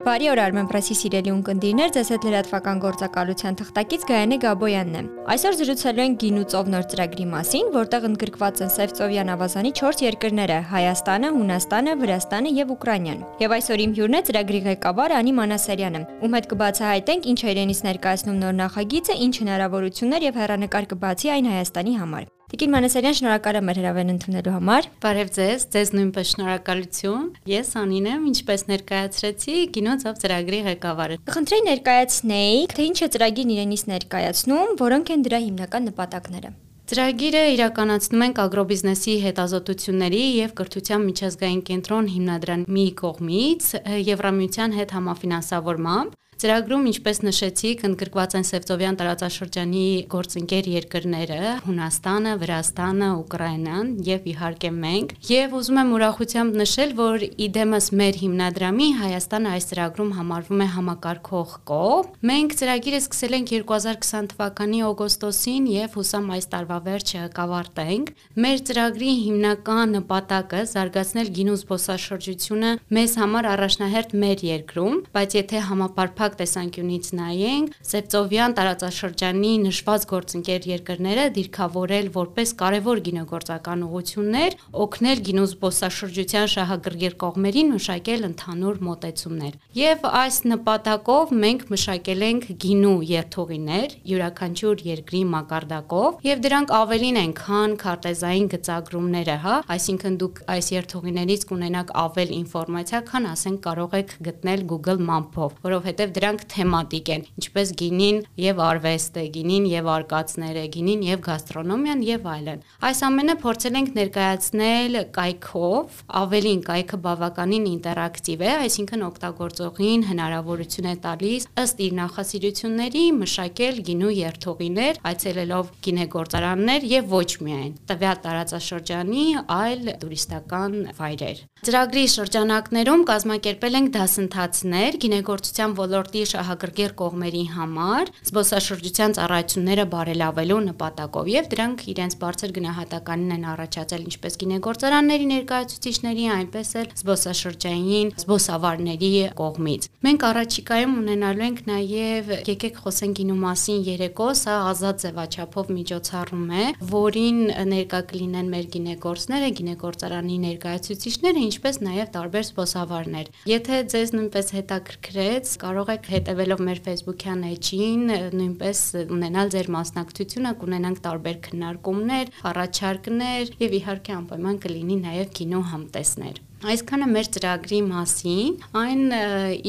Բարի օր Armen Press-ի սիրելի ունկնդիրներ, ձեզ հետ լրատվական գործակալության թղթակից Գայանե Գաբոյանն է։ Այսօր զրուցելու ենք Գինու ծով նոր ծրագրի մասին, որտեղ ընդգրկված են Սևծովյան ավազանի 4 երկրները՝ Հայաստանը, Հունաստանը, Վրաստանը եւ Ուկրաինան։ Եվ այսօր իմ հյուրն է ծրագրի ղեկավար Անի Մանասարյանը, ում հետ կբացահայտենք ինչ է իրենից ներկայացնում նոր նախագիծը, ինչ հնարավորություններ եւ հերանեկար կբացի այն Հայաստանի համար։ Տիկին Մանասարյան, շնորհակալ եմ հրավերն ընդունելու համար։ Բարև ձեզ, ձեզ նույնպես շնորհակալություն։ Ես Անին եմ, ինչպես ներկայացրեցի, կինոծով ծրագրի ղեկավարը։ Կխնդրեի ներկայացնեիք, թե ինչ է ծրագիրն իրենից ներկայացնում, որոնք են դրա հիմնական նպատակները։ Ծրագիրը իրականացնում ենք ագրոբիզնեսի հետազոտությունների եւ կրթության միջազգային կենտրոն հիմնադրամի կողմից Եվրամիության հետ համաֆինանսավորմամբ Ծրագրում, ինչպես նշեցիք, ընդգրկված են Սևծովյան տարածաշրջանի գործընկեր երկրները՝ Հունաստանը, Վրաստանը, Ուկրաինան եւ իհարկե մենք։ Եվ ուզում եմ ուրախությամբ նշել, որ իդեմս մեր հիմնադրամի Հայաստանը այս ծրագրում համարվում է համակարգող կողմ։ Մենք ծրագիրը սկսել ենք 2020 թվականի օգոստոսին եւ հուսամ այս տարվա վերջը կավարտենք։ Մեր ծրագրի հիմնական նպատակը զարգացնել գինու զբոսաշրջությունը մեզ համար առաջնահերթ մեր երկրում, բայց եթե համապարփակ հստակ տեսանկյունից նայենք, Սևծովյան տարածաշրջանի նշված գործընկեր երկրները դիրքավորել որպես կարևոր գինեգործական ուղություններ, օգնել գինու զբոսաշրջության շահագրգիռ կողմերին մշակել ընդհանուր մոտեցումներ։ Եվ այս նպատակով մենք մշակել ենք գինու երթուղիներ յուրաքանչյուր երկրի մակարդակով եւ դրանք ավելին են, քան քարտեզային գծագրումները, հա, այսինքն դուք այս երթուղիներից կունենաք ավել ինֆորմացիա, քան ասենք կարող եք գտնել Google Map-ով, որովհետեւ դրանք թեմատիկ են, ինչպես գինին եւ արվեստը, գինին եւ արկածները, գինին եւ գաստրոնոմիան եւ այլն։ Այս ամենը փորձել ենք ներկայացնել կայքով, ավելին կայքը բավականին ինտերակտիվ է, այսինքն օգտագործողին հնարավորություն է տալիս ըստ իր նախասիրությունների մշակել գինու երթուղիներ, այցելելով գինեգործարաններ եւ ոչ միայն տվյալ տարածաշրջանի, այլ տուրիստական վայրեր։ Ծրագրի շրջանակներում կազմակերպել ենք դասընթացներ գինեգործության ոլորտ ոլորտի շահագրգիռ կողմերի համար զբոսաշրջության ծառայությունները բարելավելու նպատակով եւ դրանք իրենց բարձր գնահատականին են առաջացել ինչպես գինեգործարանների ներկայացուցիչների, այնպես էլ զբոսաշրջային զբոսավարների կողմից։ Մենք առաջիկայում ունենալու ենք նաեւ եկեք խոսենք գինու մասին երեկո, սա ազատ ձևաչափով միջոցառում է, որին ներկա կլինեն մեր գինեգործները, գինեգործարանի ներկայացուցիչները, ինչպես նաեւ տարբեր զբոսավարներ։ Եթե ձեզ նույնպես հետաքրքրեց, կարող եք եք հետևելով մեր Facebook-յան էջին, նույնպես ունենալ ձեր մասնակցությունը, կունենանք տարբեր քննարկումներ, առաջարկներ եւ իհարկե անպայման կլինի նաեւ կինո համտեսներ։ Այսքանը մեր ծրագրի մասին, այն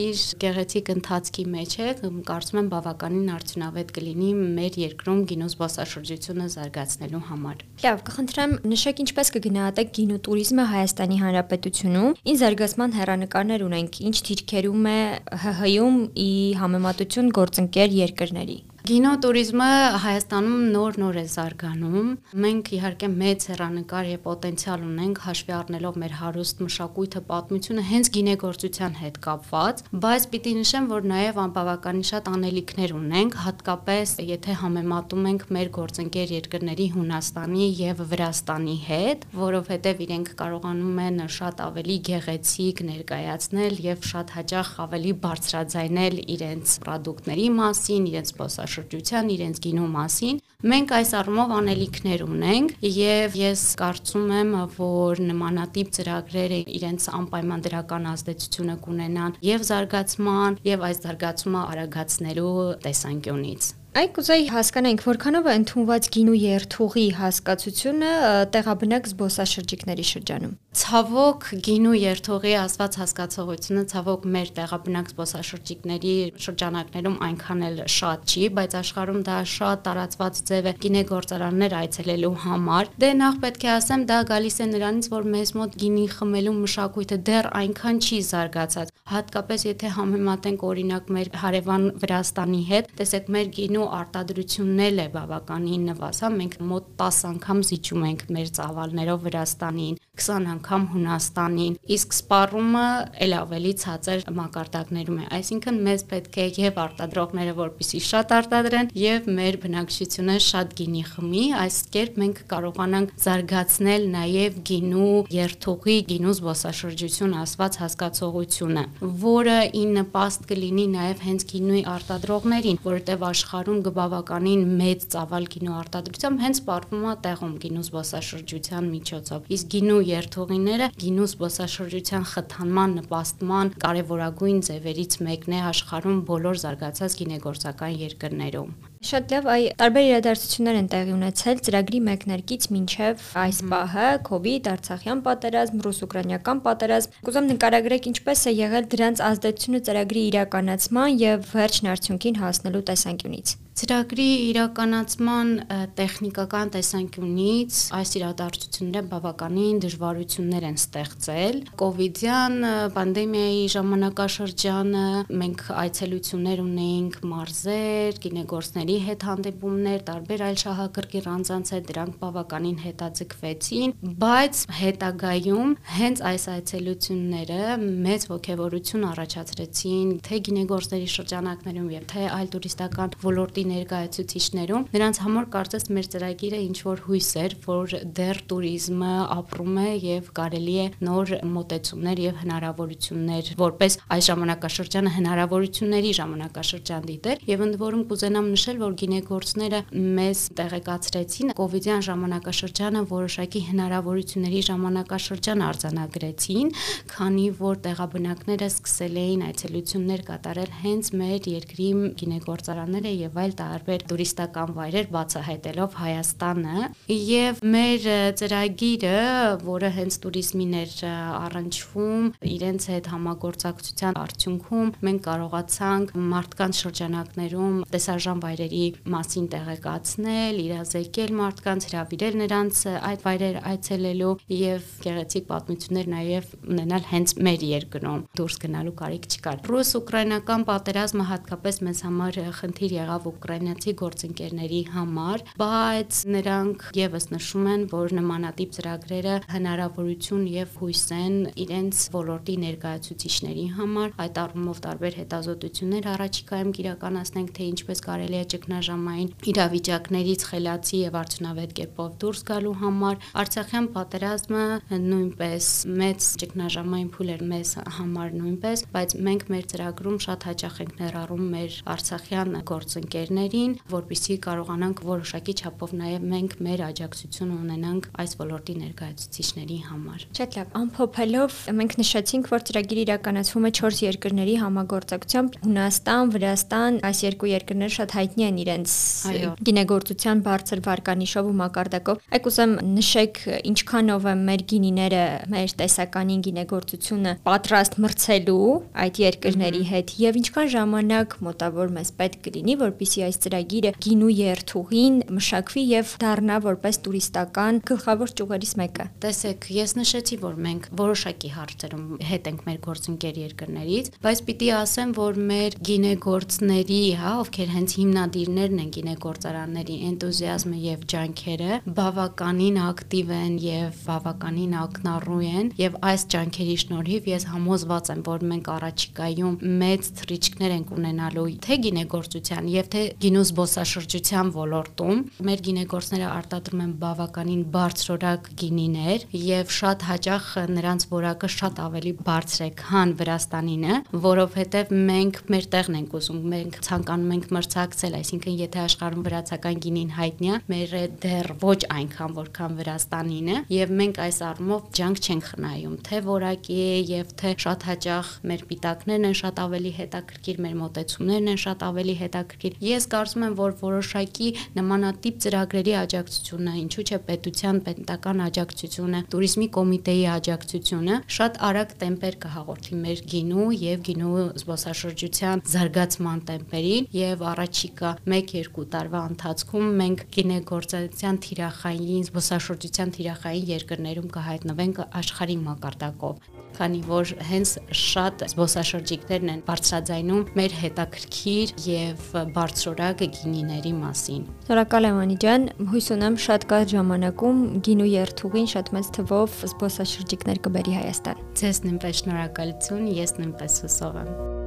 իր գեղեցիկ ընթացքի մեջ է, կարծում եմ բավականին արդյունավետ կլինի մեր երկրում գինու զբոսաշրջությունը զարգացնելու համար։ Լավ, կխնդրեմ նշեք ինչպես կգնահատեք գինու туриզմը Հայաստանի Հանրապետությունում։ Ին զարգացման հերանեկարներ ունենք, ինչ դիրքերում է ՀՀ-ում ի համեմատություն գործընկեր երկրների։ Գինոտուրիզմը Հայաստանում նոր-նոր է զարգանում։ Մենք իհարկե մեծ հերանեկար եւ պոտենցիալ ունենք հաշվի առնելով մեր հարուստ մշակույթը, պատմությունը հենց գինեգործության հետ կապված, բայց պիտի նշեմ, որ նաեւ անբավականին շատ անելիքներ ունենք, հատկապես եթե համեմատում ենք մեր գործընկեր երկրների Հունաստանի եւ Վրաստանի հետ, որովհետեւ իրենք կարողանում են շատ ավելի գեղեցիկ ներկայացնել եւ շատ հաճախ ավելի բարձրաձայնել իրենց ապրանքների մասին, իրենց սպասա զբոսաշրջության, իրենց գինու մասին։ Մենք այս առումով անելիքներ ունենք եւ ես կարծում եմ, որ նմանատիպ ծրագրերը իրենց անպայման դրական ազդեցությունը կունենան եւ զարգացման եւ այս զարգացումը արագացնելու տեսանկյունից։ Այ կուզեի հասկանանք, որքանով է ընդունված գինու երթուղի հասկացությունը տեղաբնակ զբոսաշրջիկների շրջանում։ Ցավոք գինու երթուղի ասված հասկացողությունը ցավոք մեր տեղաբնակ զբոսաշրջիկների շրջանակներում այնքան էլ շատ չի, բայց աշխարհում դա շատ տարածված ձև է գինեգործարաններ այցելելու համար։ Դե նախ պետք է ասեմ, դա գալիս է նրանից, որ մեզ մոտ գինի խմելու մշակույթը դեռ այնքան չի զարգացած։ Հատկապես եթե համեմատենք օրինակ մեր հարևան Վրաստանի հետ, տեսեք մեր գինու արտադրությունն էլ է բավականին նվազա։ Մենք մոտ 10 անգամ զիջում ենք մեր ծավալներով Վրաստանին, 20 անգամ Հունաստանին, իսկ սպառումը ել ավելի ցածր մակարդակներում է։ Այսինքն մեզ պետք է եւ արտադրողները որպիսի շատ արտադրեն եւ մեր բնակչությունը շատ գինի խմի, այս կերպ մենք կարողանանք զարգացնել նաեւ գինու երթուղի, գինու զբոսաշրջություն ասված հասկացողությունը, որը ի նպաստ կլինի նաեւ հենց գինուի արտադրողներին, որովհետեւ աշխարհում գբավականին մեծ ծավալ գինու արտադրությամբ հենց սպառվում է տեղում գինու զբոսաշրջության միջոցով։ Իսկ գինու երթուղիները գինու զբոսաշրջության խթանման, նպաստման կարևորագույն ձևերից մեկն է աշխարհում բոլոր զարգացած գինեգործական երկրներում։ Շատ լավ, այ տարբեր իրադարձություններ են տեղի ունեցել ծրագրի մեկնարկից մինչև այս պահը՝ իդ, Արցախյան պատերազմ, ռուս-ուկրաինական պատերազմ։ Կուզեմ նկարագրեք ինչպես է եղել դրանց ազդեցությունը ծրագրի իրականացման եւ վերջն արդյունքին հասնելու տեսանկյունից։ Ծրագրի իրականացման տեխնիկական տեսանկյունից այս իրադարձությունները բավականին դժվարություններ են ստեղծել։ Կոവിഡ്յան պանդեմիայի ժամանակաշրջանը մենք այցելություններ ունեինք մարզեր, գինեգործների հետ հանդիպումներ, տարբեր այլ շահագրգիռ անձանց հետ դրանք բավականին հետաձգվեցին, բայց հետագայում հենց այս այցելությունները մեծ ողջավորություն առաջացրեցին թե գինեգործների շրջանակներում եւ թե այլ տուրիստական ոլորտի ներկայացուցիչներում, նրանց համար կարծես մեր ծրագիրը ինչ որ հույս էր, որ դեռ туриզմը ապրում է եւ կարելի է նոր մոտեցումներ եւ հնարավորություններ, որպես այս ժամանակաշրջանը հնարավորությունների ժամանակաշրջան դիտել եւ ընդ որում կուզենամ նշել, որ գինեգործները մեզ տեղեկացրեցին կոവിഡ്յան ժամանակաշրջանը որոշակի հնարավորությունների ժամանակաշրջան արձանագրեցին, քանի որ տեղաբնակները սկսել էին այցելություններ կատարել հենց մեր երկրի գինեգործարանները եւ այլ տարբեր տուրիստական վայրեր բացահայտելով Հայաստանը եւ մեր ծրագիրը, որը հենց туриզմին էր առնչվում, իրենց հետ համագործակցության արդյունքում մենք կարողացանք մարդկանց շրջանակներում տեսարժան վայրերի մասին տեղեկացնել, իրազեկել մարդկանց, հրավիրել նրանց այդ վայրեր այցելելու եւ գեղեցիկ պատմություններ նաեւ ունենալ հենց մեր երկրում։ Դուրս գնալու կարիք չկար։ Ռուս-ուկրաինական պատերազմը հատկապես մեզ համար խնդիր եղավ ու ուկրաինացի գործընկերների համար, բայց նրանք եւս նշում են, որ նմանատիպ ծրագրերը հնարավորություն եւ հույս են իրենց ոլորտի ներկայացուցիչների համար, այդ առումով տարբեր հետազոտություններ առաջիկայում կիրականացնենք, թե ինչպես կարելի է ճգնաժամային իրավիճակներից խելացի եւ արդյունավետ կերպով դուրս գալու համար Արցախյան պատերազմը նույնպես մեծ ճգնաժամային փուլ էր մեզ համար նույնպես, բայց մենք մեր ծրագրում շատ հաճախ ենք ներառում մեր Արցախյան գործընկեր ընկերներին, որպիսի կարողանանք որոշակի չափով նաև մենք մեր աջակցությունը ունենանք այս ոլորտի ներկայացուցիչների համար։ Շատ լավ, ամփոփելով մենք նշեցինք, որ ծրագիրը իրականացվում է 4 երկրների համագործակցությամբ՝ Հունաստան, Վրաստան, այս երկու երկրները շատ հայտնի են իրենց գինեգործության բարձր վարկանիշով ու մակարդակով։ Այ կուզեմ նշեք ինչքանով է մեր գինիները, մեր տեսականին գինեգործությունը պատրաստ մրցելու այդ երկրների հետ եւ ինչքան ժամանակ մոտավոր մեզ պետք կլինի, որպիսի որպեսզի այս ծրագիրը գինու երթուղին մշակվի եւ դառնա որպես տուրիստական գլխավոր ճյուղերից մեկը։ Տեսեք, ես նշեցի, որ մենք որոշակի հարցերում հետ ենք մեր գործընկեր երկրներից, բայց պիտի ասեմ, որ մեր գինեգործների, հա, ովքեր հենց հիմնադիրներն են գինեգործարանների энտուզիազմը եւ ջանքերը, բավականին ակտիվ են եւ բավականին ակնառու են եւ այս ջանքերի շնորհիվ ես համոզված եմ, որ մենք առաջիկայում մեծ թրիչքներ ենք ունենալու թե գինեգործության եւ թե գինու զբոսաշրջության ոլորտում մեր գինեգործները արտադրում են բավականին բարձրորակ գինիներ եւ շատ հաճախ նրանց որակը շատ ավելի բարձր է, քան Վրաստանինը, որովհետեւ մենք մեր տեղն ենք ուզում, մենք ցանկանում ենք մրցակցել, այսինքն եթե աշխարհում վրացական գինին հայտնի է, մեր դեռ ոչ այնքան որքան Վրաստանինը եւ մենք այս առումով ջանք չենք խնայում, թե որակի եւ թե շատ հաճախ մեր պիտակներն են շատ ավելի հետաքրքիր, մեր մոտեցումներն են շատ ավելի հետաքրքիր։ Ես ես կարծում եմ, որ որոշակի նմանատիպ ծրագրերի աջակցությունը, ինչու՞ չէ պետության պետական աջակցությունը, туриզմի կոմիտեի աջակցությունը շատ արագ տեմպեր կհաղորդի մեր գինու եւ գինու զբոսաշրջության զարգացման տեմպերին եւ առաջիկա 1-2 տարվա ընթացքում մենք գինեգործության թիրախային զբոսաշրջության թիրախային երկրներում կհայտնվենք աշխարհի մակարդակով քանի որ հենց շատ զբոսաշրջիկներն են բարձրաձայնում մեր հետաքրքիր եւ բարձրորակ գինիների մասին։ Շնորհակալ եմ Անի ջան, հույս ունեմ շատ կարճ ժամանակում գինու երթուղին շատ մեծ թվով զբոսաշրջիկներ կբերի Հայաստան։ Ձեզ նույնպես շնորհակալություն, ես նույնպես հուսով եմ։